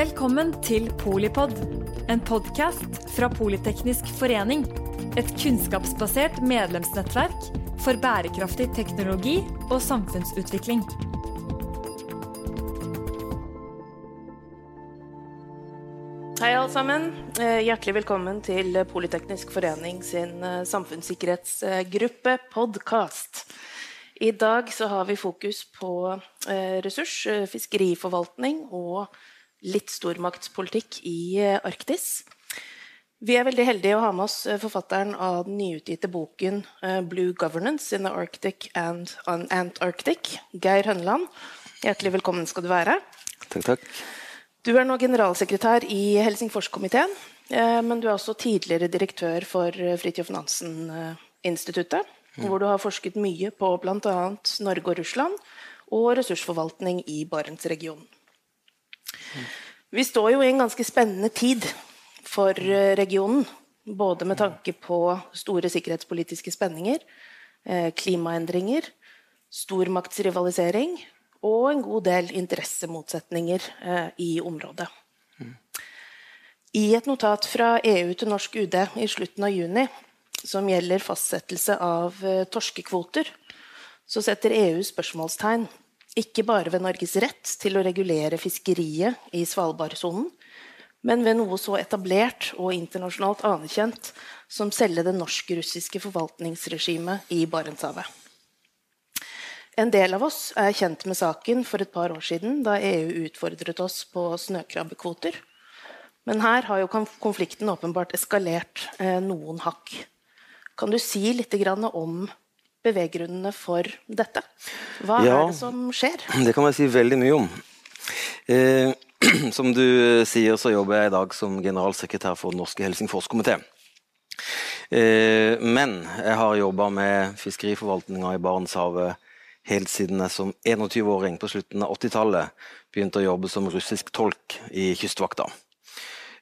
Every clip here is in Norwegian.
Velkommen til Polipod, en podkast fra Politeknisk forening. Et kunnskapsbasert medlemsnettverk for bærekraftig teknologi og samfunnsutvikling. Hei, alle sammen. Eh, Hjertelig velkommen til Politeknisk forening sin eh, samfunnssikkerhetsgruppe podkast. I dag så har vi fokus på eh, ressurs, eh, fiskeriforvaltning og litt stormaktspolitikk i eh, Arktis. Vi er veldig heldige å ha med oss eh, forfatteren av den nyutgitte boken eh, 'Blue Governance in the Arctic and on Antarctic', Geir Hønneland. Hjertelig velkommen skal du være. Takk, takk. Du er nå generalsekretær i Helsingforskomiteen, men du er også tidligere direktør for Fridtjof Nansen-instituttet, hvor du har forsket mye på bl.a. Norge og Russland og ressursforvaltning i Barentsregionen. Vi står jo i en ganske spennende tid for eh, regionen, både med tanke på store sikkerhetspolitiske spenninger, eh, klimaendringer, stormaktsrivalisering og en god del interessemotsetninger eh, i området. I et notat fra EU til norsk UD i slutten av juni, som gjelder fastsettelse av torskekvoter, så setter EU spørsmålstegn ikke bare ved Norges rett til å regulere fiskeriet i Svalbardsonen, men ved noe så etablert og internasjonalt anerkjent som selve det norsk-russiske forvaltningsregimet i Barentshavet. En del av oss er kjent med saken for et par år siden, da EU utfordret oss på snøkrabbekvoter. Men her har jo konflikten åpenbart eskalert eh, noen hakk. Kan du si litt om beveggrunnene for dette? Hva Ja. er det som skjer? Det kan jeg si veldig mye om. Eh, som du sier, så jobber jeg i dag som generalsekretær for Den norske Helsingforskomité. Eh, men jeg har jobba med fiskeriforvaltninga i Barentshavet helt siden jeg som 21-åring på slutten av 80-tallet begynte å jobbe som russisk tolk i Kystvakta.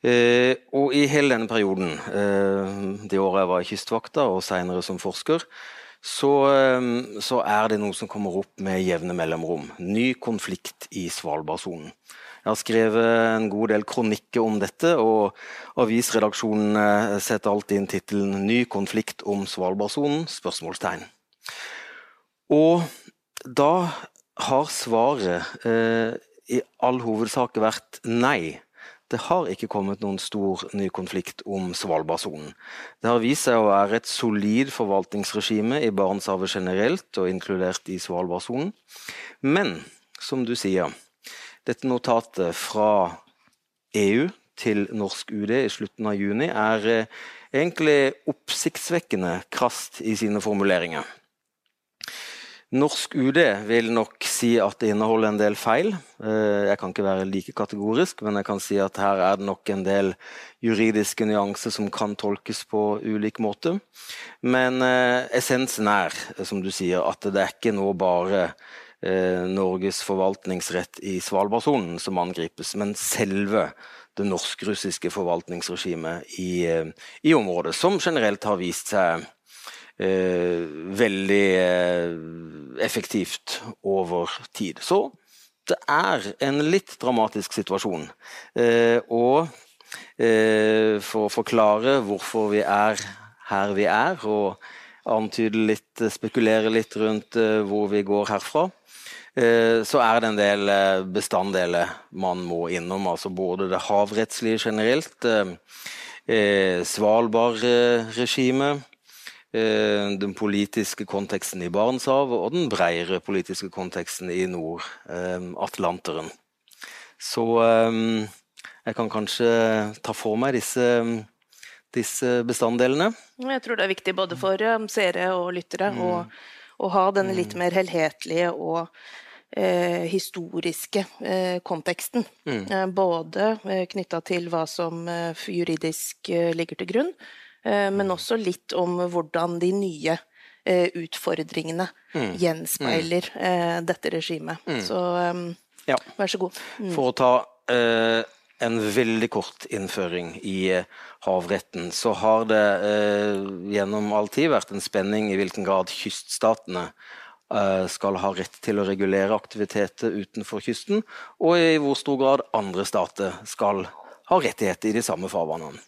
Eh, og i hele denne perioden, eh, de åra jeg var i Kystvakta og seinere som forsker, så, eh, så er det noe som kommer opp med jevne mellomrom. Ny konflikt i Svalbardsonen. Jeg har skrevet en god del kronikker om dette, og avisredaksjonen eh, setter alltid inn tittelen 'Ny konflikt om Svalbardsonen?' spørsmålstegn. Og da har svaret eh, i all hovedsak vært nei. Det har ikke kommet noen stor ny konflikt om Svalbardsonen. Det har vist seg å være et solid forvaltningsregime i Barentshavet generelt, og inkludert i Svalbardsonen. Men som du sier, dette notatet fra EU til norsk UD i slutten av juni er eh, egentlig oppsiktsvekkende krast i sine formuleringer. Norsk UD vil nok si at det inneholder en del feil. Eh, Jeg kan ikke være like kategorisk, men jeg kan si at her er det nok en del juridiske nyanser som kan tolkes på ulik måte. Men eh, essensen er, som du sier, at det er ikke nå bare eh, Norges forvaltningsrett i Svalbardsonen som angripes, men selve det norsk-russiske forvaltningsregimet i, i området, som generelt har vist seg veldig eh, effektivt over tid. Så det er en litt dramatisk situasjon. Eh, og eh, for å forklare hvorfor vi er her vi er, og antyde litt, spekulere litt rundt eh, hvor vi går herfra, eh, så er det en del eh, bestanddeler man må innom. Altså både det havrettslige generelt, eh, eh, Svalbard-regimet, eh, den politiske konteksten i Barentshavet og den bredere politiske konteksten i Nord-Atlanteren. Så eh, jeg kan kanskje ta for meg disse, disse bestanddelene. Jeg tror det er viktig både for eh, seere og lyttere å, å ha denne litt mer helhetlige og eh, historiske eh, konteksten. Eh, både eh, knytta til hva som eh, juridisk eh, ligger til grunn, eh, men også litt om hvordan de nye utfordringene utfordringene gjenspeiler mm. dette regimet. Så eh, Ja. vær så god. For å ta eh, en veldig kort innføring i eh, havretten, så har det eh, gjennom all tid vært en spenning i hvilken grad kyststatene skal ha rett til å regulere aktiviteter utenfor kysten, og i hvor stor grad andre stater skal ha rettigheter i de samme farvannene.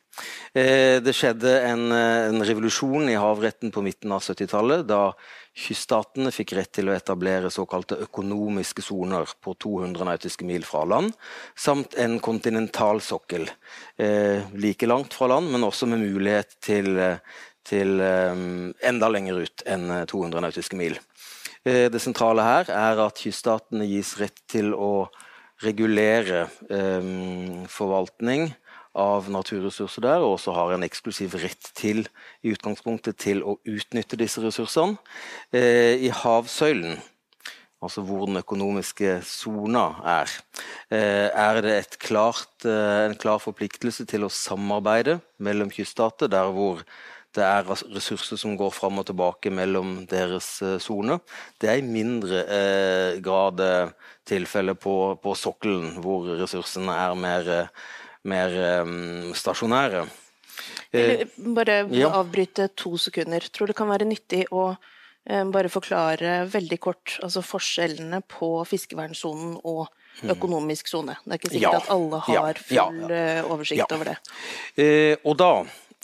Det skjedde en, en, revolusjon i havretten på midten av 70-tallet, da kyststatene fikk rett til å etablere såkalte økonomiske soner på 200 nautiske mil fra land, samt en kontinentalsokkel eh, like langt fra land, men også med mulighet til, til eh, enda lenger ut enn 200 nautiske mil. Eh, det sentrale her er at kyststatene gis rett til å regulere eh, forvaltning av naturressurser der, og også har en eksklusiv rett til i utgangspunktet til å utnytte disse ressursene. Eh, I havsøylen, altså hvor den økonomiske sona er, eh, er det klart, eh, en klar forpliktelse til å samarbeide mellom kyststater, der hvor det er ressurser som går fram og tilbake mellom deres sone. Det er i mindre eh, grad tilfellet på, på sokkelen, hvor ressursene er mer mer um, stasjonære. Eh, bare ja. avbryte to sekunder. Tror det kan være nyttig å eh, bare forklare veldig kort altså forskjellene på fiskevernsonen og hmm. økonomisk sone. Det er ikke sikkert ja. at alle har full ja. Eh, oversikt over det. Eh, og da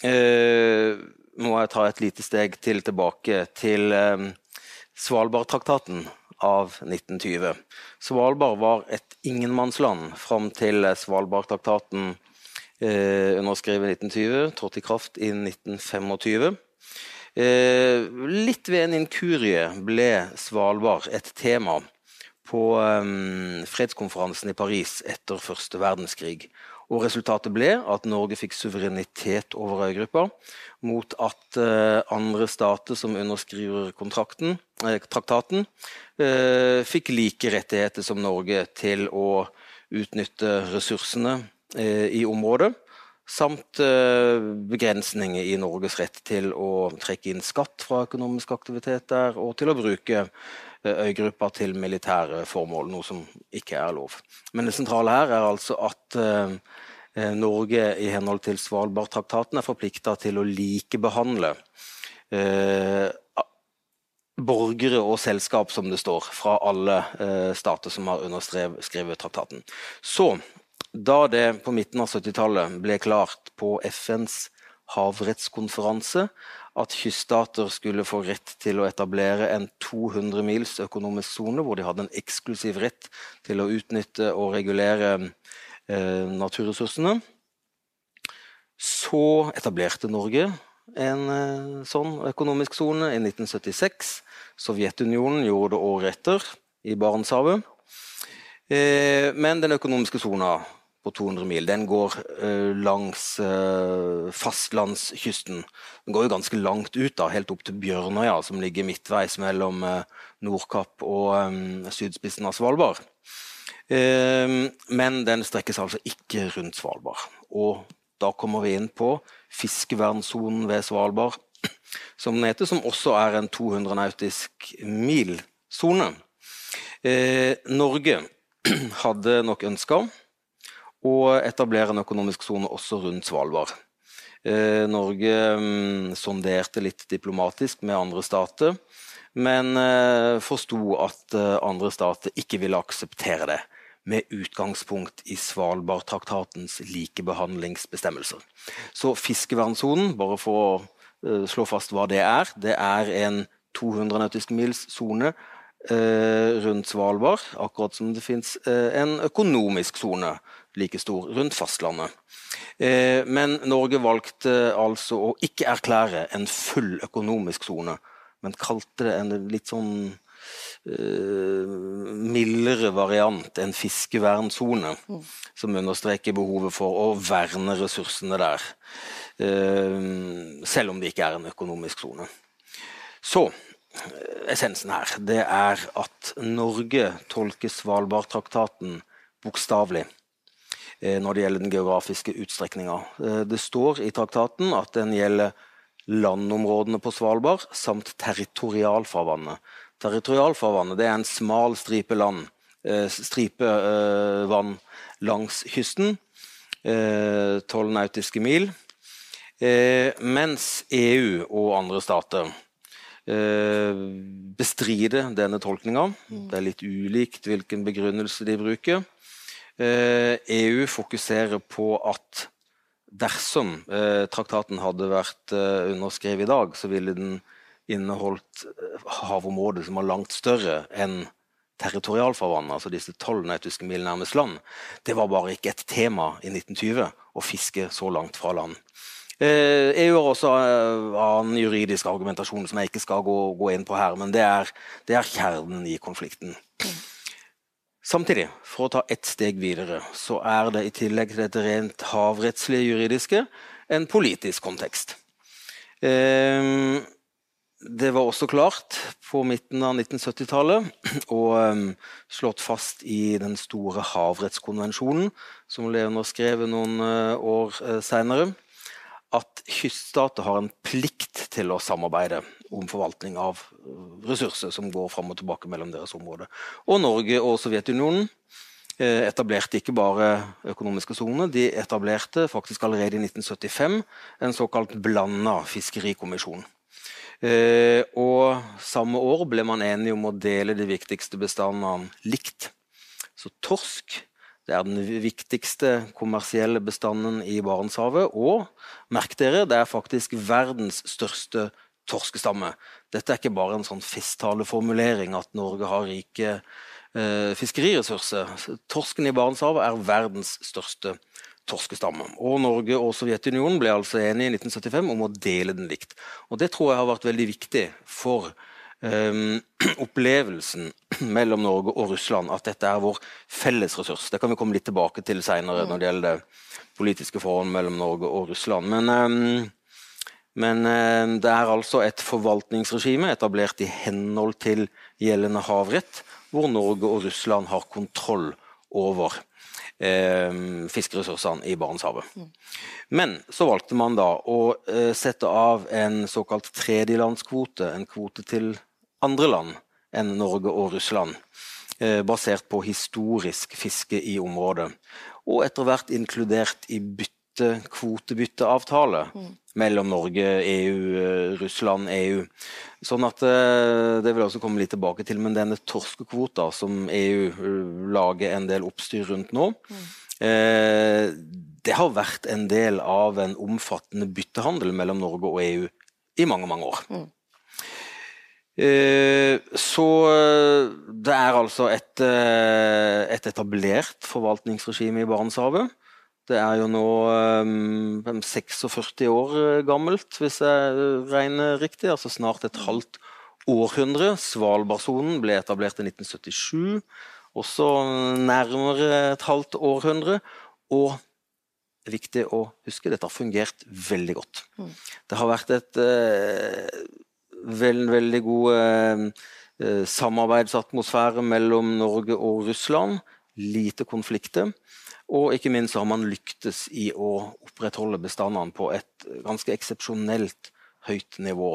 eh, må jeg ta et lite steg til tilbake til eh, Svalbardtraktaten av 1920. Svalbard var et ingenmannsland fram til Svalbardtraktaten eh, underskrevet 1920, trådte i kraft i 1925. Eh, litt ved en inkurie ble Svalbard et tema på eh, fredskonferansen i Paris etter første verdenskrig. Og resultatet ble at Norge fikk suverenitet over øygruppa, mot at eh, andre stater som underskriver kontrakten, traktaten, eh, fikk like rettigheter som Norge til å utnytte ressursene eh, i området. Samt eh, begrensninger i Norges rett til å trekke inn skatt fra økonomisk aktivitet der, og til å bruke øygrupper til militære formål, noe som ikke er lov. Men det sentrale her er altså at eh, eh, Norge i henhold til Svalbardtraktaten er forplikta til å likebehandle eh, borgere og selskap, som det står, fra alle eh, stater som har underskrevet traktaten. Så, da det på midten av 70-tallet ble klart på FNs havrettskonferanse at kyststater skulle få rett til å etablere en 200 mils økonomisk sone, hvor de hadde en eksklusiv rett til å utnytte og regulere eh, naturressursene. Så etablerte Norge en eh, sånn økonomisk sone i 1976. Sovjetunionen gjorde det året etter, i Barentshavet. Eh, men den økonomiske sona på 200 mil. Den går uh, langs fastlandskysten. Den går jo ganske langt ut, da, helt opp til Bjørnøya, som ligger midtveis mellom Nordkapp og sydspissen av Svalbard. men den strekkes altså ikke rundt Svalbard. Og da kommer vi inn på fiskevernsonen ved Svalbard, som den heter, som også er en 200 nautisk mil-sone. Norge hadde nok ønska å etablere en økonomisk sone også rundt Svalbard. Eh, Norge mm, sonderte litt diplomatisk med andre stater, men eh, forsto at eh, andre stater ikke ville akseptere det med utgangspunkt i Svalbardtraktatens likebehandlingsbestemmelser. Så fiskevernsonen, bare for å slå fast hva det er, det er en 200 nautiske mils sone rundt Svalbard, akkurat som det fins en økonomisk sone like stor rundt fastlandet. Eh, men Norge valgte altså å ikke erklære en full økonomisk sone, men kalte det en litt sånn mildere variant, enn fiskevernsone, mm. som understreker behovet for å verne ressursene der. Uh, selv om det ikke er en økonomisk sone. Så essensen her, det er at Norge tolker Svalbardtraktaten bokstavelig. Eh, når det gjelder den geografiske utstrekninga. Eh, det står i traktaten at den gjelder landområdene på Svalbard samt territorialfarvannet. Territorialfarvannet er en smal stripe land, eh, stripe vann langs kysten. Tolv nautiske mil. Mens EU og andre stater bestrider denne tolkninga. Det er litt ulikt hvilken begrunnelse de bruker. EU fokuserer på at dersom traktaten hadde vært underskrevet i dag, så ville den inneholdt havområder som var langt større enn territorialfarvann, altså disse tolv nautiske mil nærmest land, det var bare ikke et tema i 1920 å fiske så langt fra land. Eh, EU har også eh, annen juridisk argumentasjon som jeg ikke skal gå, gå inn på her, men det er, det er kjernen i konflikten. Samtidig, for å ta ett steg videre, så er det i tillegg til dette rent havrettslige juridiske en politisk kontekst. Eh, det var også klart på midten av 1970-tallet og um, slått fast i den store havrettskonvensjonen, som ble underskrevet noen uh, år uh, seinere, at kyststater har en plikt til å samarbeide om forvaltning av uh, ressurser som går fram og tilbake mellom deres områder. Og Norge og Sovjetunionen etablerte ikke bare økonomiske soner, de etablerte faktisk allerede i 1975 en såkalt blanda fiskerikommisjon. Eh, og samme år ble man enige om å dele de viktigste bestandene likt. Så torsk er den viktigste kommersielle bestanden i Barentshavet. Og merk dere, det er faktisk verdens største torskestamme. Dette er ikke bare en sånn festtaleformulering at Norge har rike eh, fiskeriressurser. Torsken i Barentshavet er verdens største torskestamme. Og Norge og Sovjetunionen ble altså enige i 1975 om å dele den likt. Og Det tror jeg har vært veldig viktig for um, opplevelsen mellom Norge og Russland, at dette er vår felles ressurs. Det kan vi komme litt tilbake til seinere mm. når det gjelder det politiske forholdet mellom Norge og Russland. Men, um, men um, det er altså et forvaltningsregime etablert i henhold til gjeldende havrett, hvor Norge og Russland har kontroll over fiskeressursene i Barentshavet. Mm. Men så valgte man da å eh, sette av en såkalt tredjelandskvote, en kvote til andre land enn Norge og Russland, eh, basert på historisk fiske i området. Og etter hvert inkludert i bytte kvotebytteavtale mm. mellom Norge, EU, eh, Russland, EU. Sånn at eh, Det vil jeg også komme litt tilbake til, men denne torskekvota som EU eh, lager en del oppstyr rundt nå, mm. eh, det har vært en del av en omfattende byttehandel mellom Norge og EU i mange, mange år. Mm. Så det er altså et, et etablert forvaltningsregime i Barentshavet. Det er jo nå um, 46 år eh, gammelt, hvis jeg regner riktig. Altså snart et halvt århundre. Svalbardsonen ble etablert i 1977. Også nærmere et halvt århundre. Og det er viktig å huske, dette har fungert veldig godt. Mm. Det har vært et uh, veld, veldig god uh, samarbeidsatmosfære mellom Norge og Russland. Lite konflikter. Og ikke minst har man lyktes i å opprettholde bestandene på et ganske eksepsjonelt høyt nivå.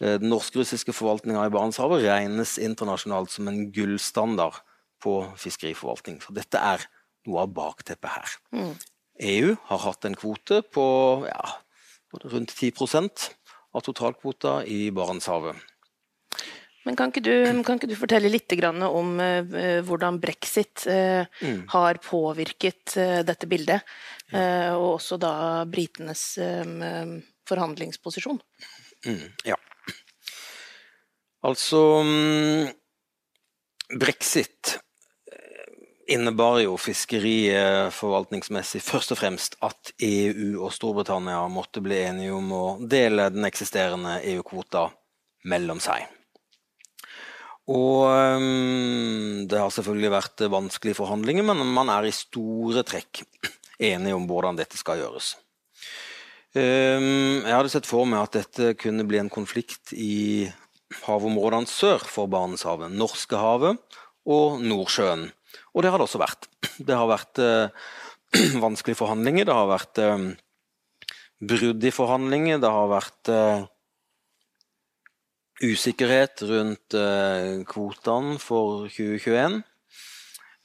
Eh, den norsk-russiske forvaltninga i Barentshavet regnes internasjonalt som en gullstandard på fiskeriforvaltning. Så dette er noe av bakteppet her. Mm. EU har hatt en kvote på ja, rundt 10% av totalkvota i Barentshavet. Men kan ikke, du, kan ikke du, fortelle litt om uh, hvordan brexit uh, mm. har påvirket uh, dette bildet? og også da britenes forhandlingsposisjon? Mm, ja. Altså um, Brexit innebar jo fiskeriforvaltningsmessig først og fremst at EU og Storbritannia måtte bli enige om å dele den eksisterende EU-kvota mellom seg. Og um, det har selvfølgelig vært vanskelige forhandlinger, men man er i store trekk enige om hvordan dette skal gjøres. Um, jeg hadde sett for meg at dette kunne bli en konflikt i havområdene sør for Barentshavet. Norskehavet og Nordsjøen. Og det har det også vært. Det har vært uh, vanskelige forhandlinger, det har vært uh, brudd i forhandlinger, det har vært uh, usikkerhet rundt eh, kvotene for 2021.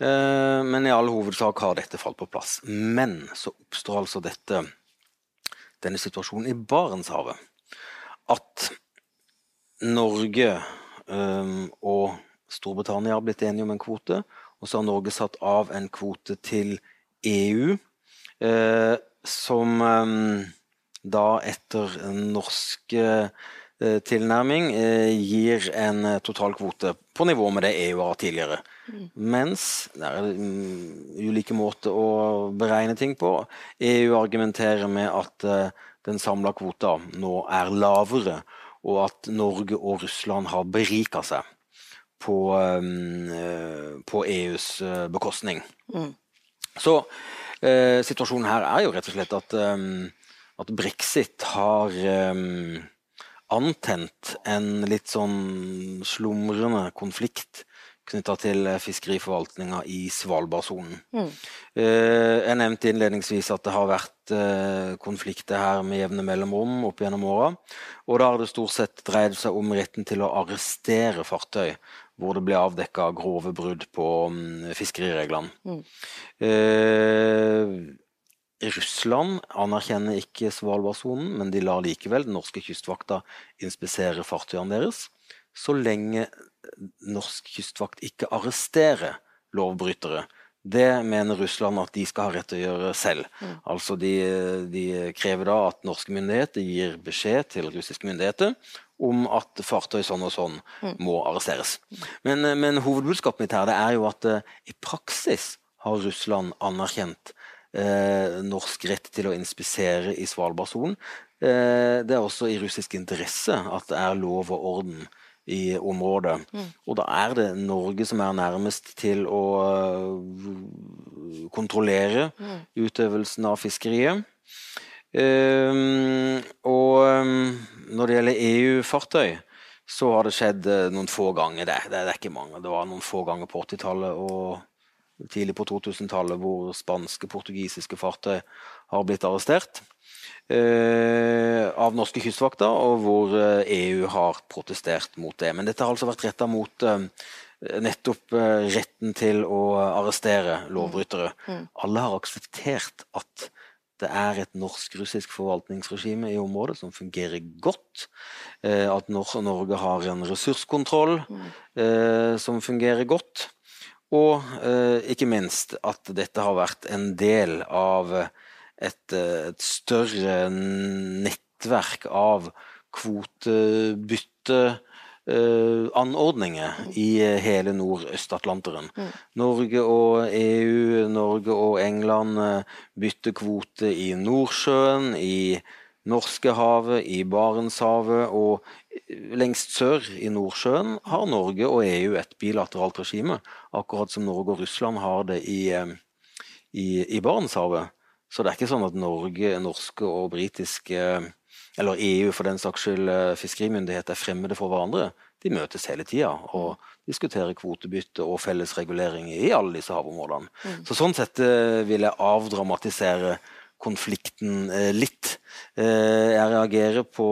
Eh, men i all hovedsak har dette falt på plass. Men så oppstår altså dette, denne situasjonen i Barentshavet. At Norge um, og Storbritannia har blitt enige om en kvote. Og så har Norge satt av en kvote til EU, som da etter norsk uh, tilnærming uh, gir en totalkvote på nivå med det EU har tidligere. Mm. Mens det er um, ulike måter å beregne ting på. EU argumenterer med at den samla kvota nå er lavere, og at Norge og Russland har berika seg på, um, på EUs bekostning. Mm. Så situasjonen her er jo rett og slett at, at brexit har antent en litt sånn slumrende konflikt knytta til fiskeriforvaltninga i Svalbardsonen. Mm. Uh, jeg nevnte innledningsvis at det har vært uh, konflikter her med jevne mellomrom opp gjennom åra. Og da har det stort sett dreid seg om retten til å arrestere fartøy hvor det ble avdekka grove brudd på um, fiskerireglene. Mm. Uh, Russland anerkjenner ikke Svalbardsonen, men de lar likevel den norske kystvakta inspisere fartøyene deres så lenge norsk kystvakt ikke arresterer lovbrytere. Det mener Russland at de skal ha rett til å gjøre selv. Mm. Altså de, de, krever da at norske myndigheter gir beskjed til russiske myndigheter om at fartøy sånn og sånn mm. må arresteres. Men, men hovedbudskapet mitt her er jo at uh, i praksis har Russland anerkjent uh, norsk rett til å inspisere i Svalbardsonen. Eh, det er også i russisk interesse at det er lov og orden i området. Mm. Og da er det Norge som er nærmest til å uh, kontrollere mm. utøvelsen av fiskeriet. Um, og um, når det gjelder EU-fartøy, så har det skjedd uh, noen få ganger. Det, det, det, er ikke mange. Det var noen få ganger på 80-tallet og tidlig på 2000-tallet hvor spanske, portugisiske fartøy har blitt arrestert. Eh, av norske kystvakter, og hvor EU eh, e har protestert mot det. Men dette har altså vært retta mot eh, nettopp retten til å arrestere lovbrytere. Mm. Mm. Alle har akseptert at det er et norsk-russisk forvaltningsregime i området som fungerer godt. At Norge har en ressurskontroll mm. som fungerer godt. Og ikke minst at dette har vært en del av et, eh, et større nettverk av kvotebytteanordninger uh, i eh, hele Nordøst-Atlanteren. Mm. Norge og EU, Norge og England uh, bytter kvote i Nordsjøen, i Norskehavet, i Barentshavet og lengst sør i Nordsjøen har Norge og EU et bilateralt regime, akkurat som Norge og Russland har det i, i, i Barentshavet. Så det er ikke sånn at Norge, norske og britiske, eller EU for den saks skyld, fiskerimyndighet er fremmede for hverandre. De møtes hele tida og diskuterer kvotebytte og felles regulering i alle disse havområdene. Mm. Så sånn sett eh, vil jeg avdramatisere konflikten eh, litt. Jeg reagerer på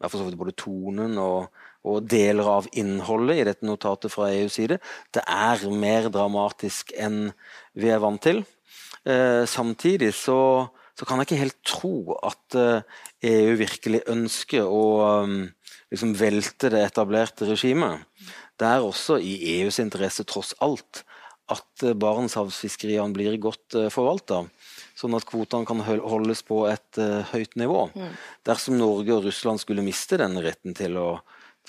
både tonen og, og deler av innholdet i dette notatet fra EUs side. Det er mer dramatisk enn vi er vant til. Eh, samtidig så, så, kan jeg ikke helt tro at eh, EU virkelig ønsker å liksom velte det etablerte regimet. Det er også i EUs interesse, tross alt, at eh, barentshavsfiskeriene blir godt forvalta. Sånn at kvotene kan holdes på et uh, høyt nivå. Mm. Dersom Norge og Russland skulle miste den retten til å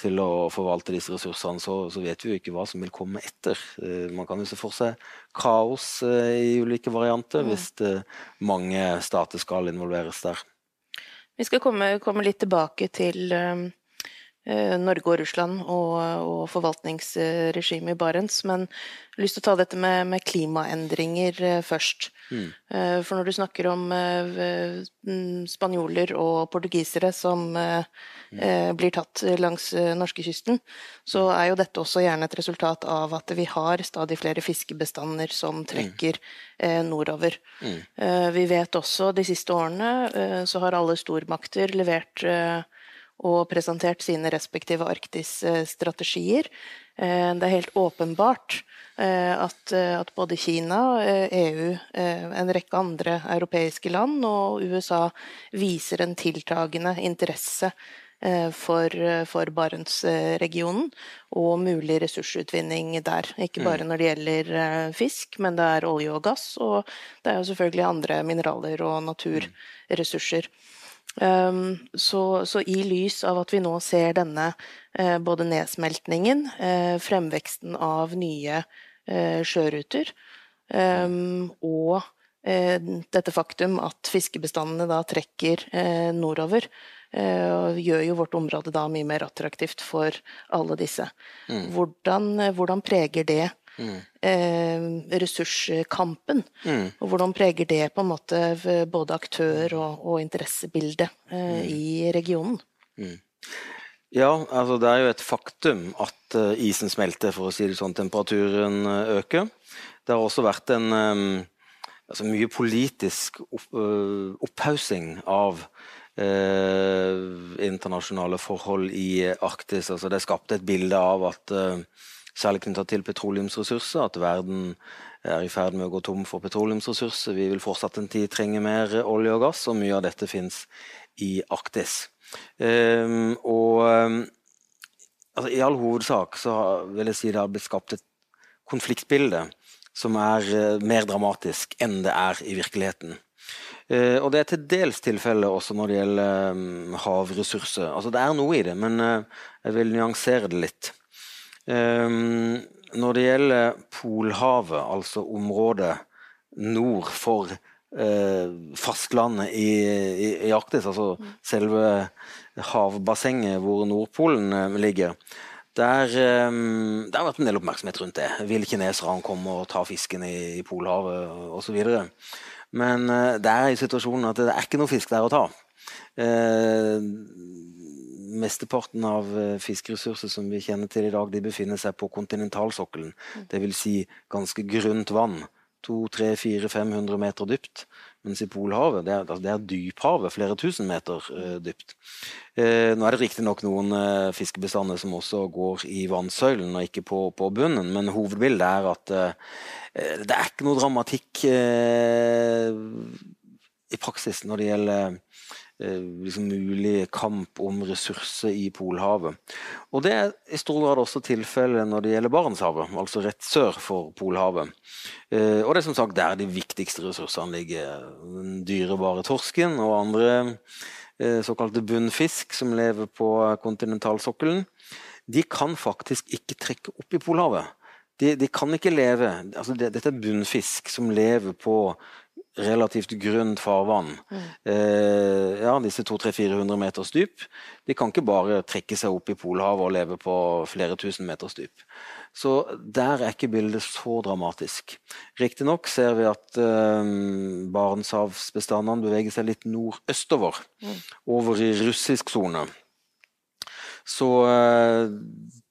til å forvalte disse ressursene, så, så, vet vi jo ikke hva som vil komme etter. Uh, man kan jo se for seg kaos uh, i ulike varianter mm. hvis mange stater skal involveres der. Vi skal komme, komme litt tilbake til Norge og Russland og, og forvaltningsregimet i Barents, men jeg har lyst til å ta dette med, med klimaendringer først. Mm. Eh, for når du snakker om eh, mm, spanjoler og portugisere som eh, mm. blir tatt langs norskekysten, så mm. er jo dette også gjerne et resultat av at vi har stadig flere fiskebestander som mm. trekker nordover. Mm. Vi vet også de siste årene så har alle stormakter levert og presentert sine respektive Arktis-strategier. Det er helt åpenbart Eh, at, eh, at, både Kina, EU, eh, e en rekke andre europeiske land og USA viser en tiltagende interesse for, for Barentsregionen og mulig ressursutvinning der. Ikke bare mm. når det gjelder fisk, men det er olje og gass, og det er jo selvfølgelig andre mineraler og naturressurser. Um, så, så, i lys av at vi nå ser denne uh, både nedsmeltningen, uh, fremveksten av nye uh, sjøruter, um, og dette faktum at fiskebestandene da trekker nordover, gjør jo vårt område da mye mer attraktivt for alle disse. Mm. Hvordan, hvordan preger det Mm. ressurskampen. Mm. Og hvordan preger det på en måte både aktør- og, og interessebildet eh, mm. i regionen? Mm. Ja, altså det er jo et faktum at uh, isen smelter, for å si det sånn. Temperaturen uh, øker. Det har også vært en um, altså mye politisk opp, opphaussing av internasjonale forhold i Arktis. Altså det skapte et bilde av at særlig knytta til petroleumsressurser, at verden er i ferd med å gå tom for petroleumsressurser. Vi vil fortsatt en tid trenge mer olje og gass, og mye av dette fins i Arktis. Um, og um, altså, I all hovedsak så vil jeg si det har blitt skapt et konfliktbilde som er uh, mer dramatisk enn det er i virkeligheten. Uh, og det er til dels tilfellet også når det gjelder um, havressurser. Altså, det er noe i det, men uh, jeg vil nyansere det litt. Um, når det gjelder Polhavet, altså området nord for uh, fastlandet i, i, i, Arktis, altså mm. selve havbassenget hvor Nordpolen uh, ligger, der, um, det har vært en del oppmerksomhet rundt det. Vil kineserne komme og ta fisken i, i Polhavet osv.? Men uh, det er situasjonen at det er ikke noe fisk der å ta. Mesteparten av eh, fiskeressurser som vi kjenner til i dag, de befinner seg på kontinentalsokkelen. Mm. Dvs. Si ganske grunt vann. 200-500 meter dypt. Mens i Polhavet det er, altså det er dyphavet, flere tusen meter uh, dypt. Uh, nå er det riktignok noen uh, fiskebestander som også går i vannsøylen og ikke på, på bunnen, men hovedbildet er at det er ikke noe dramatikk i praksis når det gjelder liksom mulig kamp om ressurser i Polhavet. Og Det er i stor grad også tilfellet når det gjelder Barentshavet, altså rett sør for Polhavet. Eh, og det er som sagt der de viktigste ressursene ligger. Den dyrebare torsken og andre eh, såkalte bunnfisk som lever på kontinentalsokkelen. De kan faktisk ikke trekke opp i Polhavet. De, de kan ikke leve altså det, Dette er bunnfisk som lever på relativt grunt farvann. Mm. Eh, ja, disse 200-400 meters dyp. De kan ikke bare trekke seg opp i Polhavet og leve på flere tusen meters dyp. Så der er ikke bildet så dramatisk. Riktignok ser vi at eh, barentshavsbestandene beveger seg litt nordøstover, mm. over i russisk sone. Så eh,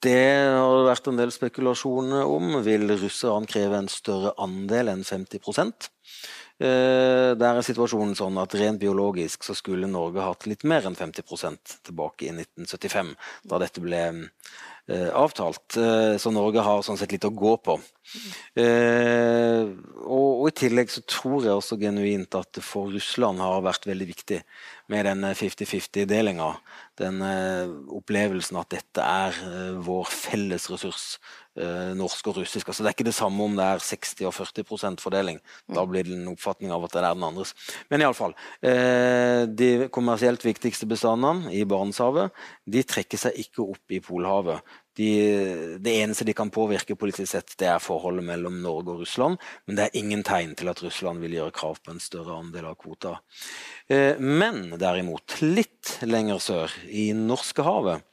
det har det vært en del spekulasjoner om. Vil russerne kreve en større andel enn 50 Eh, der er situasjonen sånn at rent biologisk så skulle Norge hatt litt mer enn 50% tilbake i 1975, da dette ble eh, avtalt. Eh, så Norge har sånn sett litt å gå på. Og, i tillegg så tror jeg også genuint at for Russland har vært veldig viktig med den 50-50-delinga. Den opplevelsen at dette er vår felles ressurs eh, norsk og russisk. Altså, det er ikke det samme om det er 60 og 40 fordeling. Da blir det en oppfatning av at det er den andres. Men iallfall. Eh, de kommersielt viktigste bestandene i Barentshavet de trekker seg ikke opp i Polhavet. De, det eneste de kan påvirke politisk sett, det er forholdet mellom Norge og Russland. Men det er ingen tegn til at Russland vil gjøre krav på en større andel av kvota. Eh, men derimot, litt lenger sør, i Norskehavet,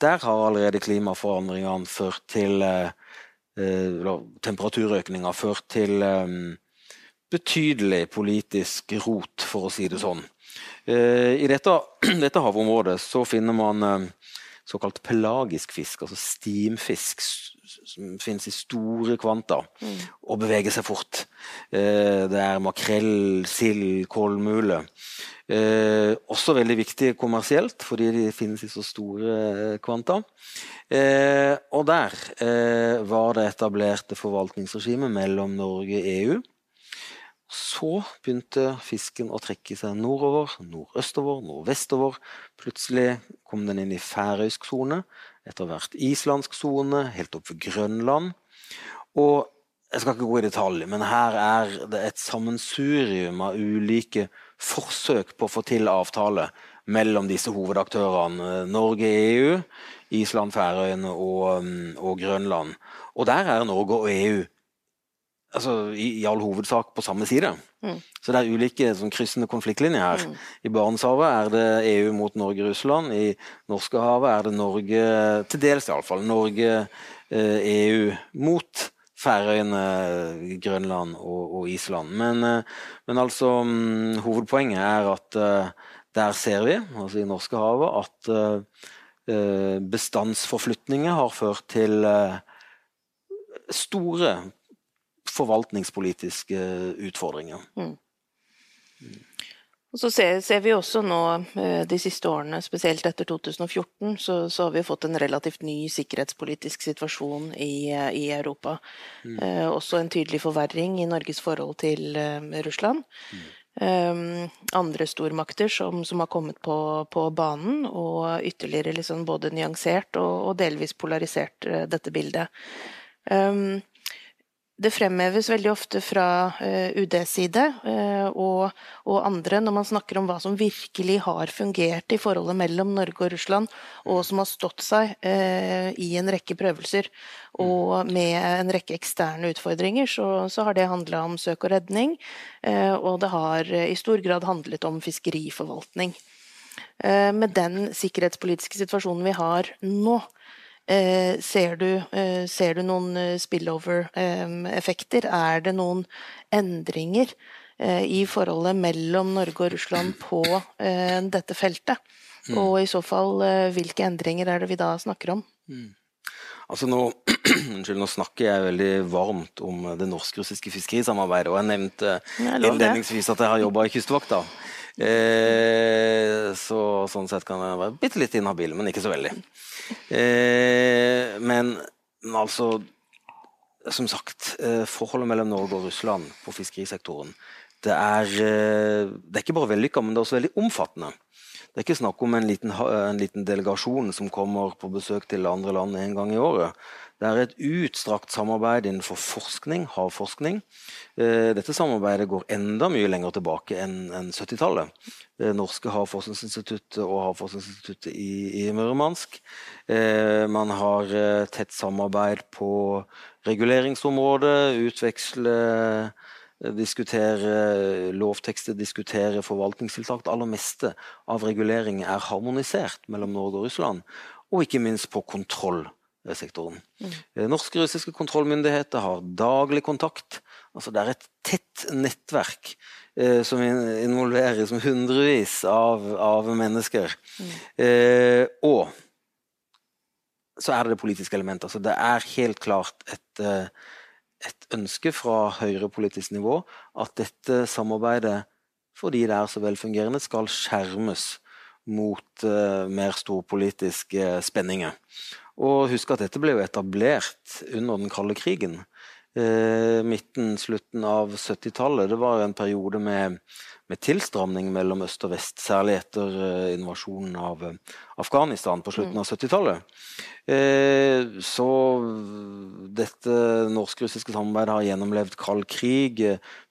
der har allerede klimaforandringene ført til Eller temperaturøkninga har ført til betydelig politisk rot, for å si det sånn. I dette, dette, havområdet så finner man såkalt pelagisk fisk, altså stimfisk, som finnes i store kvanta mm. og beveger seg fort. Uh, det er makrell, sild, kolmule. Eh, også veldig viktig kommersielt, fordi de finnes i så store eh, kvanta. Eh, og der eh, var det etablerte forvaltningsregimet mellom Norge og EU. Så begynte fisken å trekke seg nordover, nordøstover, nordvestover. Plutselig kom den inn i færøysk sone, etter hvert islandsk sone, helt opp ved Grønland. Og jeg skal ikke gå i detalj, men her er det et sammensurium av ulike forsøk på å få til avtale mellom disse hovedaktørene. Norge, EU, Island, Færøyene og, mm, og Grønland. Og der er Norge og EU altså, i, i, all hovedsak på samme side. Mm. Så det er ulike sånn, kryssende konfliktlinjer her. Mm. I Barentshavet er det EU mot Norge-Russland. I Norskehavet er det Norge, til dels iallfall, Norge-EU eh, e mot Færøyene, Grønland og, og Island. Men, eh, men altså, mm, hovedpoenget er at eh, der ser vi, altså i Norskehavet, at uh, bestandsforflytninger har ført til uh, store forvaltningspolitiske utfordringer. Mm. Og så ser, ser, vi også nå eh, de siste årene, spesielt etter 2014, så, så har vi fått en relativt ny sikkerhetspolitisk situasjon i, eh, i Europa. Mm. Eh, også en tydelig forverring i Norges forhold til eh, Russland. Mm. Um, andre stormakter som, som, har kommet på, på, banen, og ytterligere liksom både nyansert og, og delvis polarisert uh, dette bildet. Um, det fremheves veldig ofte fra uh, UDs side uh, og, og, andre når man snakker om hva som virkelig har fungert i forholdet mellom Norge og Russland, og som har stått seg uh, i en rekke prøvelser. Og med en rekke eksterne utfordringer så, så har det handla om søk og redning, og det har i stor grad handlet om fiskeriforvaltning. Med den sikkerhetspolitiske situasjonen vi har nå, Eh, ser, du, eh, ser, du, noen eh, spillover-effekter? Er det noen endringer i forholdet mellom Norge og Russland på dette feltet? Mm. Og i så fall, hvilke endringer er det vi da snakker om? Mm. Altså nå, unnskyld, nå, snakker jeg veldig varmt om det norsk-russiske fiskerisamarbeidet. Og jeg nevnte innledningsvis at jeg har jobba i Kystvakta. Eh, så sånn sett kan jeg være bitte litt inhabil, men ikke så veldig. Eh, men, altså Som sagt, eh, forholdet mellom Norge og Russland på fiskerisektoren det er, eh, det er ikke bare vellykka, men det er også veldig omfattende. Det er ikke snakk om en liten, en liten, delegasjon som kommer på besøk til andre land en gang i året. Det er et utstrakt samarbeid innenfor forskning, havforskning. Eh, dette samarbeidet går enda mye lenger tilbake enn 70-tallet. Det norske havforskningsinstituttet og Havforskningsinstituttet i, i Murmansk. Eh, man har eh, tett samarbeid på reguleringsområdet, utveksle diskutere lovtekster, diskutere forvaltningstiltak. Det aller meste av regulering er harmonisert mellom Norge og Russland. Og ikke minst på kontroll sektoren. Mm. Eh, norske russiske kontrollmyndigheter har daglig kontakt. Altså det er et tett nettverk eh, som involverer som hundrevis av, av mennesker. Mm. Eh, og så er det det politiske elementet. Altså det er helt klart et, eh, et ønske fra høyere politisk nivå at dette samarbeidet, fordi det er så velfungerende, skal skjermes mot uh, mer storpolitiske spenninger. Og husk at dette ble jo etablert under den kalde krigen. Eh, midten, slutten av 70-tallet. Det var en periode med, med, tilstramning mellom øst og vest, særlig etter eh, invasjonen av eh, Afghanistan på slutten av 70-tallet. Eh, så dette norsk-russiske samarbeidet har gjennomlevd kald krig,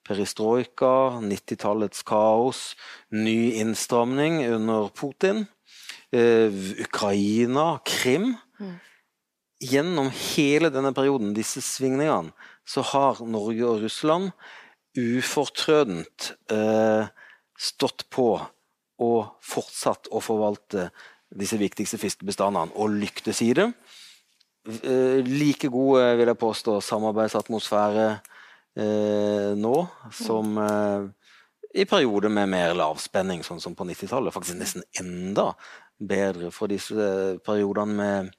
perestrojka, 90-tallets kaos, ny innstramning under Putin. Eh, Ukraina, Krim. Gjennom hele denne perioden, disse svingningene, så har Norge og Russland ufortrødent eh, stått på og fortsatt å forvalte disse viktigste fiskebestandene og lyktes i det. Eh, like gode, vil jeg påstå, samarbeidsatmosfære eh, nå som eh, i perioder med mer lavspenning, sånn som på 90-tallet. Faktisk nesten enda bedre for disse periodene med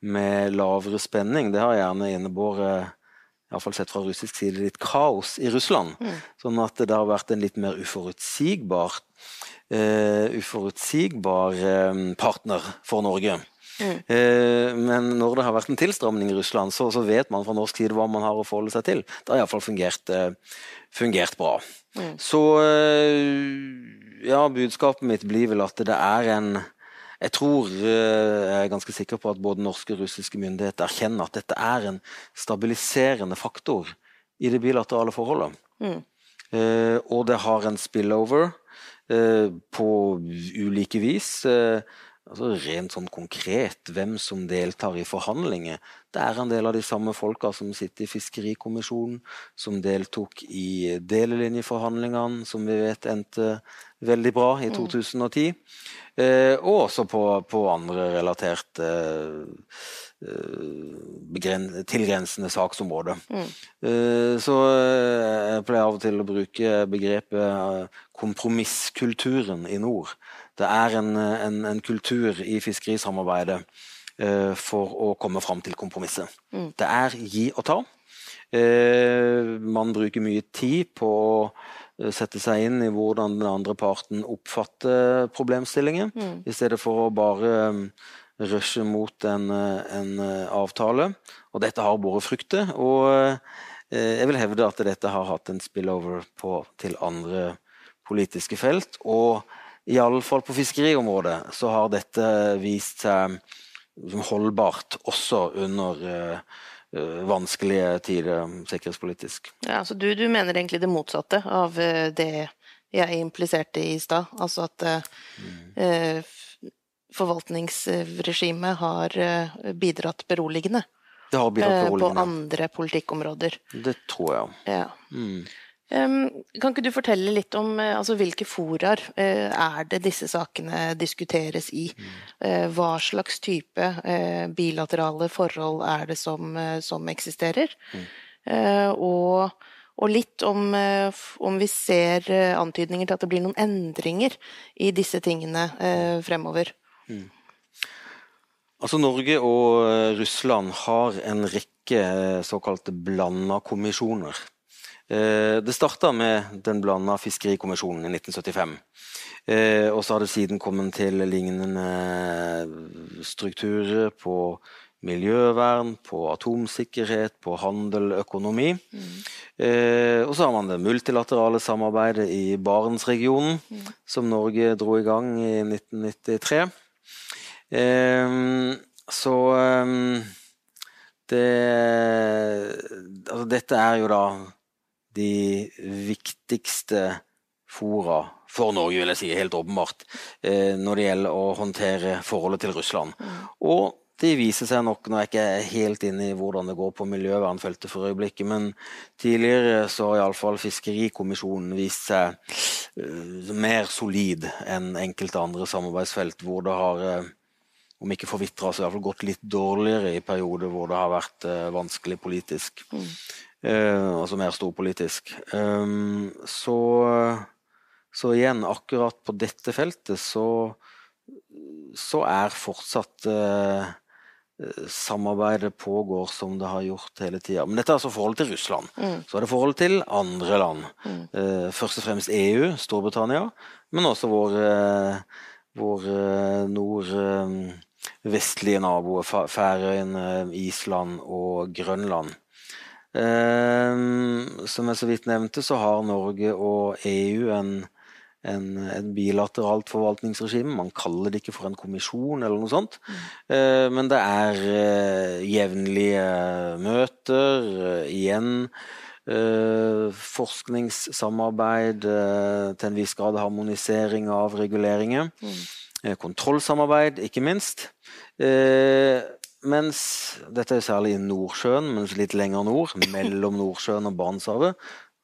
med lavere spenning, det har gjerne innebåret Iallfall sett fra russisk side litt kaos i Russland. Mm. Sånn at det har vært en litt mer uforutsigbar, uh, uforutsigbar uh, partner for Norge. Mm. Eh, men når det har vært en tilstramning i Russland, så, så, vet man fra norsk side hva man har å forholde seg til. Det har iallfall fungert, eh, fungert bra. Mm. Så eh, ja, budskapet mitt blir vel at det er en jeg tror eh, jeg er ganske sikker på at både norske og russiske myndigheter erkjenner at dette er en stabiliserende faktor i det bilaterale forholdet. Mm. Eh, og det har en spillover eh, på ulike vis. Eh, altså Rent sånn konkret hvem som deltar i forhandlinger. Det er en del av de samme folka som sitter i Fiskerikommisjonen, som deltok i delelinjeforhandlingene, som vi vet endte veldig bra i 2010. Mm. Eh, og også på, på andre relaterte eh, tilgrensende saksområder. Mm. Eh, så jeg pleier av og til å bruke begrepet kompromisskulturen i nord. Det er en, en, en kultur i fiskerisamarbeidet for å komme fram til kompromisset. Mm. Det er gi og ta. man bruker mye tid på å Eh, sette seg inn i hvordan den andre parten oppfatter problemstillingen, mm. i stedet for å bare um, rushe mot en, en, avtale. Og dette har båret frukter. Og jeg vil hevde at dette har hatt en spillover på, til andre politiske felt. Og iallfall på fiskeriområdet så har dette vist seg holdbart også under Eh, vanskelige tider sikkerhetspolitisk. Ja, altså du, du, mener egentlig det motsatte av eh, det jeg impliserte i stad? Altså at mm. forvaltningsregimet har bidratt beroligende? Det har bidratt beroligende. På andre politikkområder? Det tror jeg. Ja. Mm. Kan ikke du fortelle litt om eh, altså, hvilke foraer eh, er det disse sakene diskuteres i? Mm. Eh, hva slags type bilaterale forhold er det som, som eksisterer? Mm. Og, og, litt om, om, vi ser antydninger til at det blir noen endringer i disse tingene fremover. Mm. Altså Norge og Russland har en rekke såkalte blanda kommisjoner. Eh, det starta med den blanda fiskerikommisjonen i 1975. Eh, og så har det siden kommet til lignende strukturer på miljøvern, på atomsikkerhet, på handel, økonomi. Mm. Eh, og så har man det multilaterale samarbeidet i Barentsregionen, mm. som Norge dro i gang i 1993. så det Altså, dette er jo da de viktigste fora for Norge, vil jeg si, helt åpenbart, eh, når det gjelder å håndtere forholdet til Russland. Og det viser seg nok, nå er jeg ikke er helt inne i hvordan det går på miljøvernfeltet for øyeblikket, men tidligere så har iallfall Fiskerikommisjonen vist seg uh, mer solid enn enkelte andre samarbeidsfelt, hvor det har uh, om ikke forvitra, så iallfall gått litt dårligere i perioder hvor det har vært vanskelig politisk. Mm. Eh, altså mer storpolitisk. Um, så, så igjen, akkurat på dette feltet så, så er fortsatt eh, samarbeidet pågår som det har gjort hele tida. Men dette er altså forholdet til Russland. Mm. Så er det forholdet til andre land. Mm. Eh, først og fremst EU, Storbritannia, men også vår, eh, vår eh, nordvestlige naboer, Færøyene, Island og Grønland. Ehm, som jeg så vidt nevnte, så har Norge og EU en, en, en bilateralt forvaltningsregime. Man kaller det ikke for en kommisjon eller noe sånt. Mm. Uh, men det er uh, jevnlige møter. Uh, igjen forskningssamarbeid, til en viss grad harmonisering av reguleringer. Mm. kontrollsamarbeid, ikke minst. Mens dette er særlig i Nordsjøen, mens litt lenger nord, mellom Nordsjøen og Barentshavet,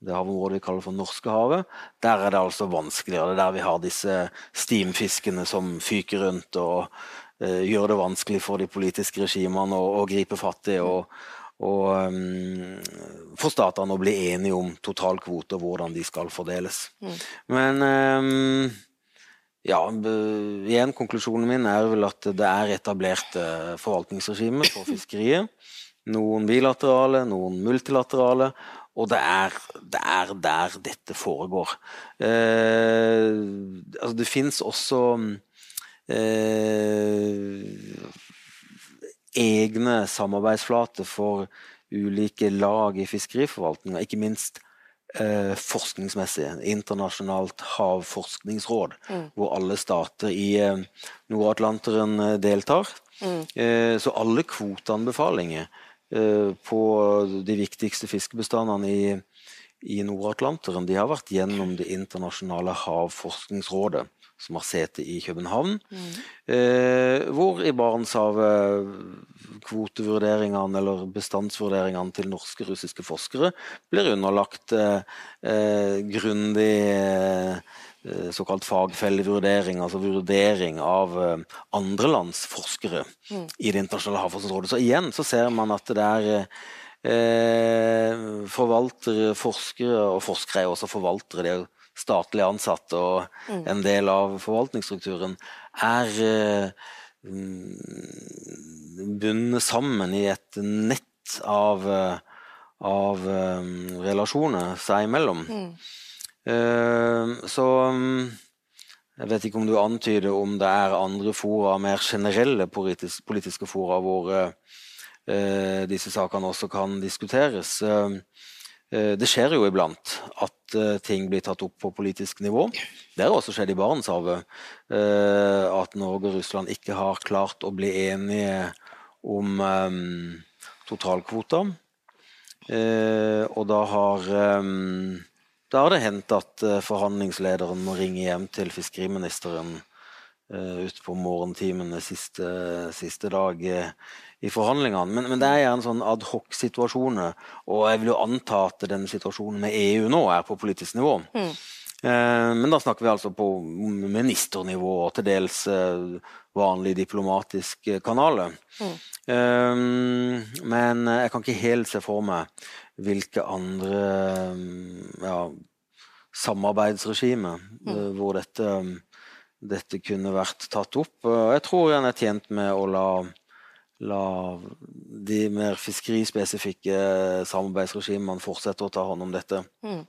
det havområdet vi kaller for Norskehavet, der er det altså vanskeligere. Det er der vi har disse stimfiskene som fyker rundt og uh, gjør det vanskelig for de politiske regimene å, å gripe fatt i. og og um, for statene å bli enige om totalkvote og hvordan de skal fordeles. Mm. Men um, ja, igjen, Konklusjonen min er vel at det er etablerte forvaltningsregime forvaltningsregimer for fiskeriet. Noen bilaterale, noen multilaterale. Og det er, det er der dette foregår. Eh, altså det fins også eh, egne samarbeidsflater for ulike lag i fiskeriforvaltninga, ikke minst eh, forskningsmessig. Internasjonalt havforskningsråd, mm. hvor alle stater i eh, Nord-Atlanteren eh, deltar. Mm. Eh, så alle kvoteanbefalinger eh, på de viktigste fiskebestandene i, i Nord-Atlanteren de har vært gjennom Det internasjonale havforskningsrådet som har sete i København. Mm. Eh, hvor i Barentshavet kvotevurderingene eller bestandsvurderingene til norske russiske forskere blir underlagt eh, eh grundig eh, såkalt fagfellevurdering, altså vurdering av eh, andre lands forskere mm. i Det internasjonale havforskningsrådet. Så igjen så ser man at det er eh, forvaltere, forskere, og forskere er også forvaltere. det er statlig ansatte og mm. en del av forvaltningsstrukturen, er eh, mm, bundet sammen i et nett av, eh, av um, relasjoner seg imellom. Mm. Så um, jeg vet ikke om du antyder om det er andre fora, mer generelle politis politiske fora, hvor disse sakene også kan diskuteres. Eh, det skjer jo iblant at eh, ting blir tatt opp på politisk nivå. Det har også skjedd i Barentshavet. Eh, at Norge og Russland ikke har klart å bli enige om totalkvoter. og da har, da har det hendt at forhandlingslederen må ringe hjem til fiskeriministeren utpå morgentimene siste, siste dag i forhandlingene. Men, men, det er gjerne sånn adhoc-situasjoner, og jeg vil jo anta at den situasjonen med EU nå er på politisk nivå. Mm. Eh, men da snakker vi altså på ministernivå og til dels vanlig vanlige diplomatiske kanaler. Mm. Eh, men jeg kan ikke helt se for meg hvilke andre ja, samarbeidsregimer mm. hvor dette, dette kunne vært tatt opp. Jeg tror en er tjent med å la la de mer fiskerispesifikke samarbeidsregimene fortsette å ta hånd om dette. Mm.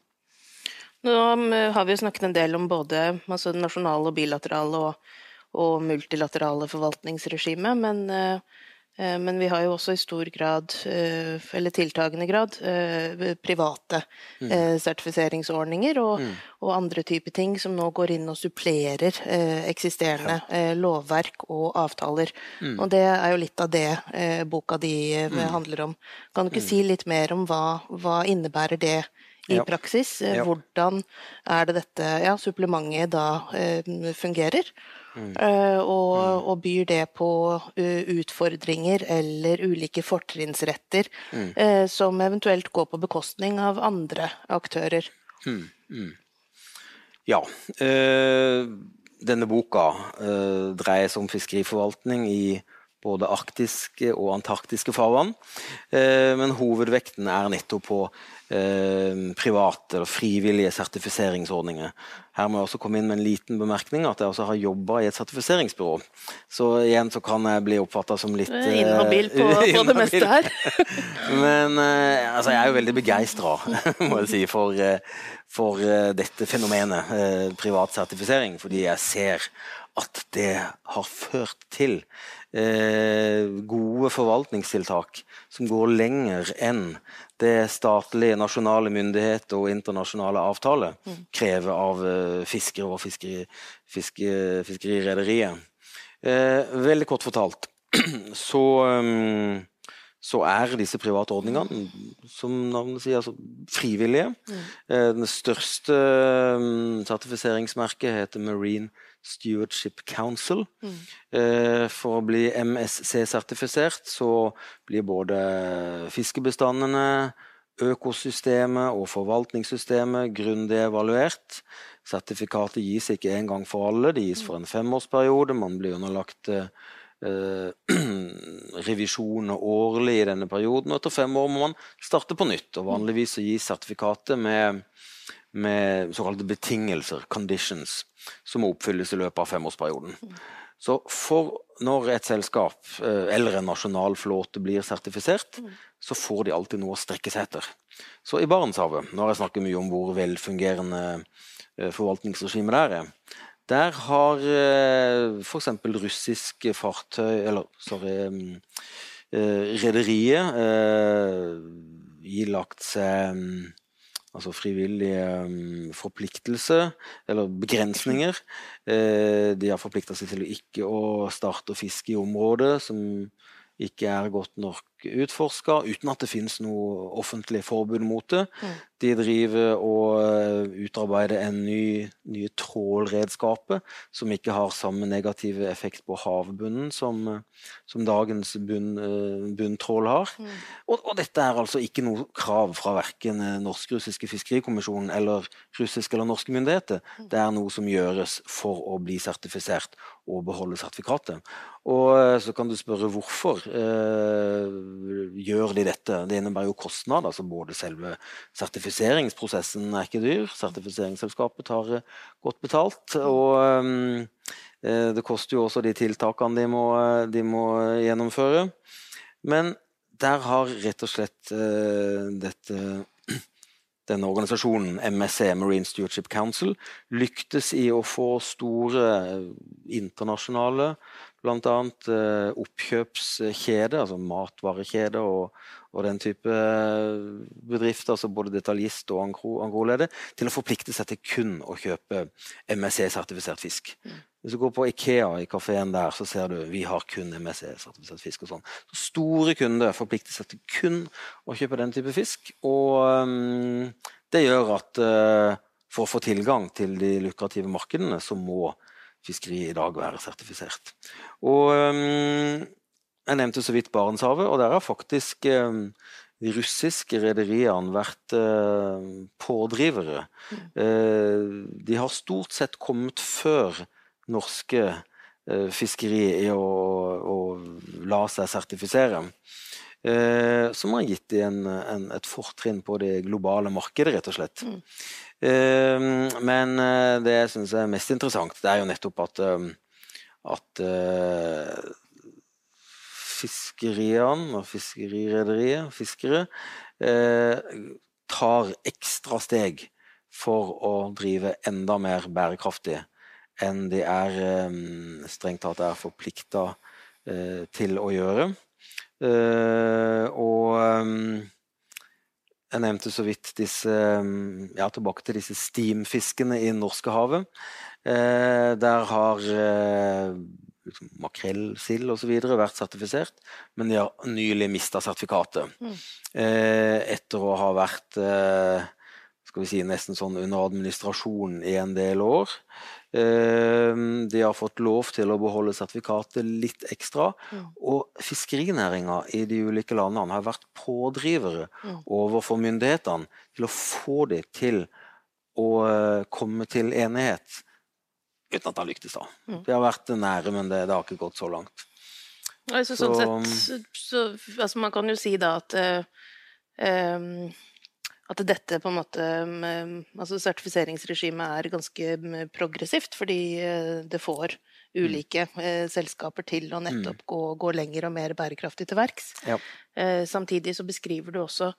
Nå um, har vi snakket en del om både altså nasjonale og bilaterale og, og multilaterale forvaltningsregime, men uh, men vi har jo også i stor grad, eh, eller tiltagende grad, eh, private mm. sertifiseringsordninger og, mm. og, andre typer ting som nå går inn og supplerer eksisterende ja. lovverk og avtaler. Mm. Og det er jo litt av det boka di mm. handler om. Kan du ikke mm. si litt mer om hva, hva innebærer det i ja. praksis? Hvordan er det dette ja, supplementet da fungerer? Mm. Uh, og, mm. og, byr det på utfordringer eller ulike fortrinnsretter mm. som eventuelt går på bekostning av andre aktører. Mm. mm. Ja. denne boka dreier seg om fiskeriforvaltning i både arktiske og antarktiske farvann. men hovedvekten er nettopp på Eh, private eller frivillige sertifiseringsordninger. Her må jeg også komme inn med en liten bemerkning at jeg også har jobba i et sertifiseringsbyrå. Så igjen så kan jeg bli oppfatta som litt uh, Inhabil på, på det meste her. Men altså, jeg er jo veldig begeistra, må jeg si, for, for dette fenomenet, privat sertifisering, fordi jeg ser at det har ført til gode forvaltningstiltak som går lenger enn det statlige, nasjonale myndigheter og internasjonale avtaler mm. krever av eh, fiskere og fiskeri, fiske, fiskerirederiet. Eh, veldig kort fortalt så, um, så er disse private ordningene, som navnet sier, altså frivillige. Mm. Eh, den største um, sertifiseringsmerket heter Marine Stewardship Council. Mm. Eh, for å bli MSC-sertifisert så blir både fiskebestandene, økosystemet og forvaltningssystemet grundig evaluert. Sertifikatet gis ikke en gang for alle, det gis for en femårsperiode. Man blir underlagt eh, revisjoner årlig i denne perioden, og etter fem år må man starte på nytt. og Vanligvis gis sertifikatet med med såkalte betingelser, conditions, som må oppfylles i løpet av femårsperioden. Så for når et selskap eh, eller en nasjonal flåte blir sertifisert, så får de alltid noe å strekke seg etter. Så i Barentshavet, nå har jeg snakket mye om hvor velfungerende eh, forvaltningsregimet der er, der har eh, f.eks. russiske fartøy Eller sorry rederiet ilagt seg mm, altså frivillige um, forpliktelser, eller begrensninger. Eh, de har forplikta seg til å ikke å starte å fiske i områder som ikke er godt nok utforska, uten at det finnes noe offentlig forbud mot det. Mm. De driver og eh, utarbeider en ny, nye trålredskaper som ikke har samme negative effekt på havbunnen som, som dagens bunn, eh, bunntrål har. Mm. Og, og, dette er altså ikke noe krav fra verken eh, norsk-russiske fiskerikommisjonen eller russiske eller norske myndigheter. Mm. Det er noe som gjøres for å bli sertifisert og beholde sertifikatet. Og så kan du spørre hvorfor. Eh, gjør de dette? Det innebærer jo kostnad. altså Både selve sertifiseringsprosessen er ikke dyr. Sertifiseringsselskapet tar eh, godt betalt. Og um, det koster jo også de tiltakene de må, de må gjennomføre. Men der har rett og slett dette denne organisasjonen, MSC, Marine Stewardship Council, lyktes i å få store internasjonale bl.a. Eh, oppkjøpskjeder, altså matvarekjeder og, og, den type eh, bedrifter, altså både detaljist og angroleder, til å forplikte seg til kun å kjøpe MSC-sertifisert fisk. Mm. Hvis du går på Ikea i kafeen der, så ser du vi har kun MSC-sertifisert fisk. og sånn. Så Store kunder forplikter seg til kun å kjøpe den type fisk. Og um, det gjør at uh, for å få tilgang til de lukrative markedene, så må fiskeri i dag være sertifisert. Og um, Jeg nevnte så vidt Barentshavet, og der har faktisk um, de russiske rederiene vært uh, pådrivere. Mm. Uh, de har stort sett kommet før norske fiskeri i å, å, la seg sertifisere. som har gitt dem et fortrinn på det globale markedet, rett og slett. Mm. Eh, men det synes jeg syns er mest interessant, det er jo nettopp at, at eh, fiskeriene og fiskerirederiet, fiskere, eh, tar ekstra steg for å drive enda mer bærekraftig enn de er ehm, strengt tatt er forplikta til å gjøre. Og jeg nevnte så vidt disse ja, tilbake til disse steamfiskene i Norskehavet. Eh, der har eh, liksom, makrell, sild osv. vært sertifisert, men de har nylig mista sertifikatet. Mm. Eh, etter å ha vært eh, skal vi si, nesten sånn under administrasjon i en del år. Eh, de har fått lov til å beholde sertifikatet litt ekstra. Mm. Og fiskerinæringa i de ulike landene har vært pådrivere mm. overfor myndighetene til å få dem til å eh, komme til enighet. Uten at har lyktes, da. Mm. Vi har vært nære, men det, det har ikke gått så langt. Altså, så, sånn sett, så, altså, man kan jo si da at uh, um at dette på en måte Altså sertifiseringsregimet er ganske progressivt, fordi eh, det får mm. ulike mm. selskaper til å nettopp mm. gå, gå, lenger og mer bærekraftig til verks. Ja. Eh, samtidig så beskriver du også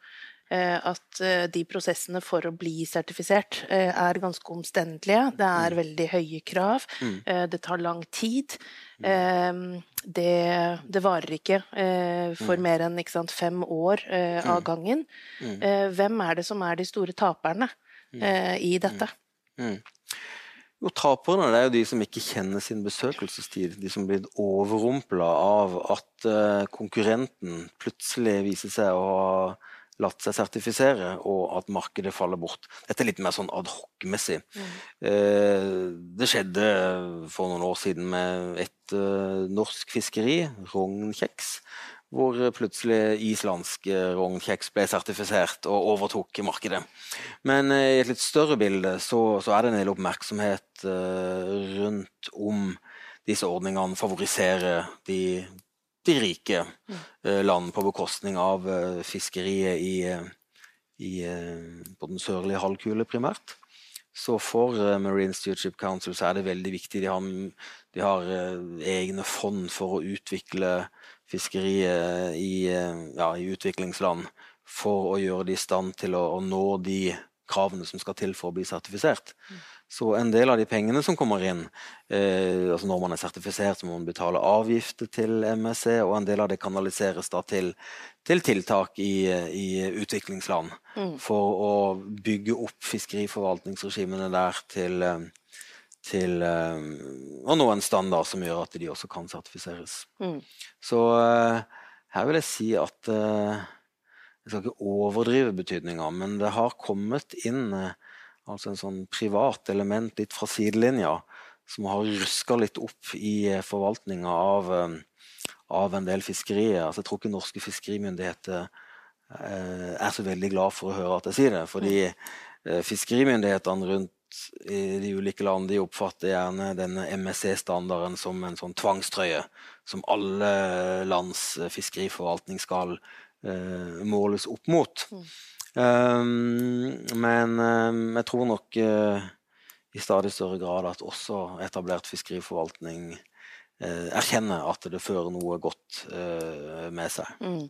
at eh, de prosessene for å bli sertifisert eh, er ganske omstendelige. Det er mm. veldig høye krav. Mm. Det tar lang tid. Mm. Det, det varer ikke for mer enn sant, fem år av gangen. Hvem er det som er de store taperne i dette? Jo, Taperne det er jo de som ikke kjenner sin besøkelsestid. De som blir overrumpla av at konkurrenten plutselig viser seg å ha latt seg sertifisere, og at markedet faller bort. Dette er litt mer sånn adhoc-messig. Mm. Eh, det skjedde for noen år siden med et uh, norsk fiskeri, rognkjeks, hvor plutselig islandsk rognkjeks ble sertifisert og overtok markedet. Men i et litt større bilde så, så er det en del oppmerksomhet rundt om disse ordningene favoriserer de de rike eh, land på bekostning av eh, fiskeriet i, eh, i, på den sørlige halvkule, primært. Så for Marine Stewardship Council så er det veldig viktig. De har, de har egne fond for å utvikle fiskeriet i, ja, i, utviklingsland for å gjøre det i stand til å, å nå de kravene som skal til for å bli sertifisert. Så en del av de pengene som kommer inn eh, altså Når man er sertifisert, så må man betale avgifter til MSC, og en del av det kanaliseres da til, til tiltak i, i utviklingsland mm. for å bygge opp fiskeriforvaltningsregimene der til, eh, til eh, å nå en standard som gjør at de også kan sertifiseres. Mm. Så eh, her vil jeg si at Jeg skal ikke overdrive betydninga, men det har kommet inn altså en sånn privat element litt fra sidelinja, som har ruska litt opp i forvaltninga av, av, en del fiskerier. Altså, jeg tror ikke norske fiskerimyndigheter er så veldig glad for å høre at jeg sier det. Fordi fiskerimyndighetene rundt i de ulike land oppfatter gjerne denne MSC-standarden som en sånn tvangstrøye som alle lands eh, fiskeriforvaltning skal måles opp mot. Um, men um, jeg tror nok uh, i stadig større grad at også etablert fiskeriforvaltning uh, erkjenner at det fører noe godt med seg. Mm.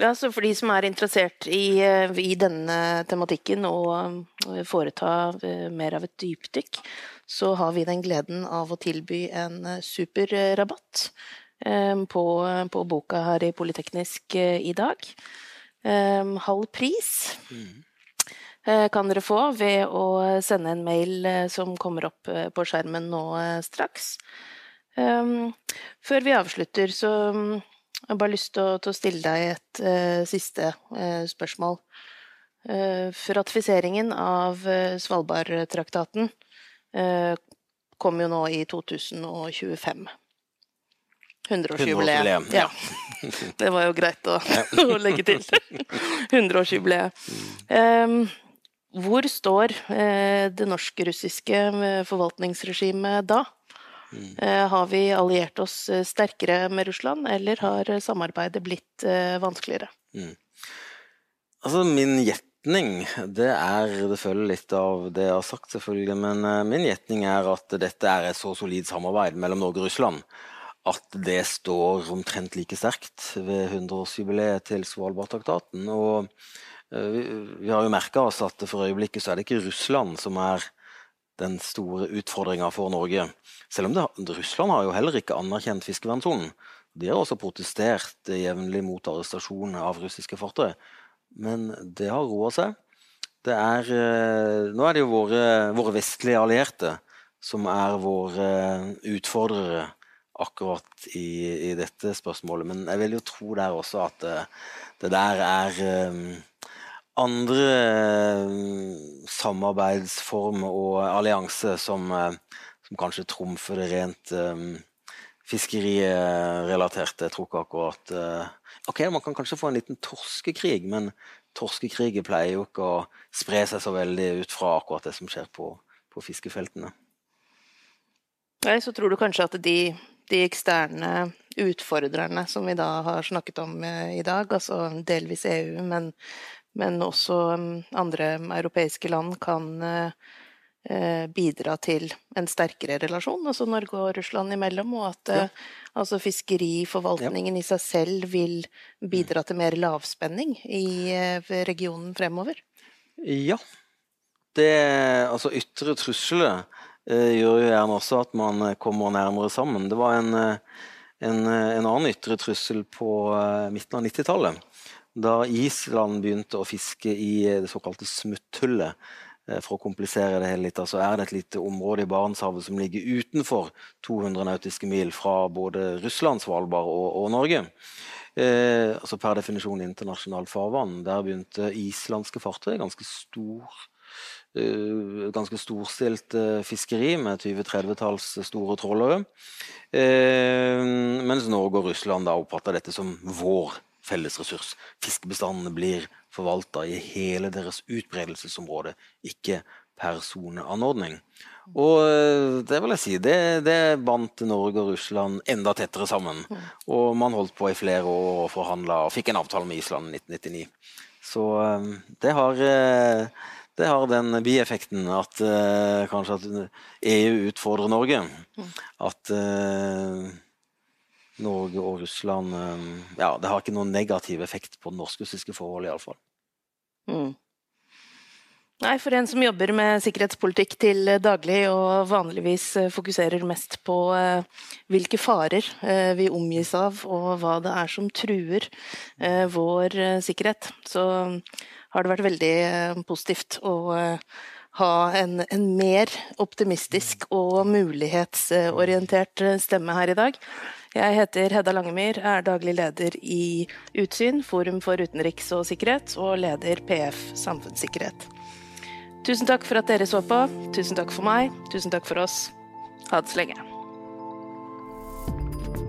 Ja, så For de som er interessert i, eh, i denne tematikken og eh, foreta eh, mer av et dypdykk, så har vi den gleden av å tilby en superrabatt på, på boka her i Politeknisk i dag. Halv pris kan dere få ved å sende en mail som kommer opp på skjermen nå straks. Før vi avslutter, så jeg har bare lyst til å, stille deg et siste spørsmål. For ratifiseringen av Svalbardtraktaten kom jo nå i 2025. 100-årsjubileet. Ja. Det var jo greit å, å legge til. 100-årsjubileet. Um, hvor står det norsk-russiske forvaltningsregimet da? Uh, Har vi alliert oss eh, sterkere med Russland, eller har samarbeidet blitt uh, vanskeligere? Mm. Altså, min gjetning, det er Det følger litt av det jeg har sagt, selvfølgelig. Men min gjetning er at dette er et så solid samarbeid mellom Norge og Russland at det står omtrent like sterkt ved 100-årsjubileet til Svalbardtraktaten. Og vi har jo merka oss at for øyeblikket så er det ikke Russland som er den store utfordringa for Norge. Selv om det, Russland har jo heller ikke anerkjent fiskevernsonen. De har også protestert jevnlig mot arrestasjon av russiske fartøy. Men det har roa seg. Er, eh, nå er det jo våre, våre, vestlige allierte som er våre utfordrere akkurat i, i, dette spørsmålet. Men jeg vil jo tro der også at det, eh, det der er um, andre samarbeidsformer og allianse som, som kanskje trumfer det rent um, fiskerirelaterte. Jeg tror ikke akkurat uh, Ok, man kan kanskje få en liten torskekrig, men torskekriger pleier jo ikke å spre seg så veldig ut fra akkurat det som skjer på, på fiskefeltene. Nei, så tror du kanskje at de, de eksterne utfordrerne som vi da har snakket om eh, i dag, altså delvis EU, men, men også um, andre europeiske land, kan uh, Eh, bidra til en sterkere relasjon, altså Norge og Russland imellom, og at ja. Eh, altså fiskeriforvaltningen ja. i seg selv vil bidra til mer lavspenning i eh, regionen fremover? Ja. Det, altså ytre trusler eh, gjør jo gjerne også at man kommer nærmere sammen. Det var en, en, en annen ytre trussel på eh, midten av 90-tallet. Da Island begynte å fiske i det såkalte smutthullet Eh, for å komplisere det hele litt, så er det et lite område i Barentshavet som ligger utenfor 200 nautiske mil fra både Russland, Svalbard og, og Norge. Eh, altså per definisjon internasjonalt farvann. Der begynte islandske fartøy, ganske stor uh, ganske storstilt uh, fiskeri med 20-30-talls store trålere. Mens Norge og Russland da oppfatter dette som vår felles ressurs. Fiskebestandene blir forvalta i hele deres utbredelsesområde, ikke per soneanordning. Og eh, det vil jeg si, det, det bandt Norge og Russland enda tettere sammen. Og man holdt på i flere år og forhandla og fikk en avtale med Island i 1999. Så eh, det har, eh, det har den bieffekten at kanskje at EU utfordrer Norge. At Norge og Russland eh, Ja, det har ikke noen negativ effekt på det norsk-russiske forholdet, iallfall. Mm. Nei, For en som jobber med sikkerhetspolitikk til daglig og vanligvis fokuserer mest på hvilke farer vi omgis av og hva det er som truer vår sikkerhet, så har det vært veldig positivt å ha en, en mer optimistisk og mulighetsorientert stemme her i dag. Jeg heter Hedda Langemyr, er daglig leder i Utsyn, Forum for utenriks og sikkerhet, og leder PF samfunnssikkerhet. Tusen takk for at dere så på. Tusen takk for meg. Tusen takk for oss. Ha det så lenge.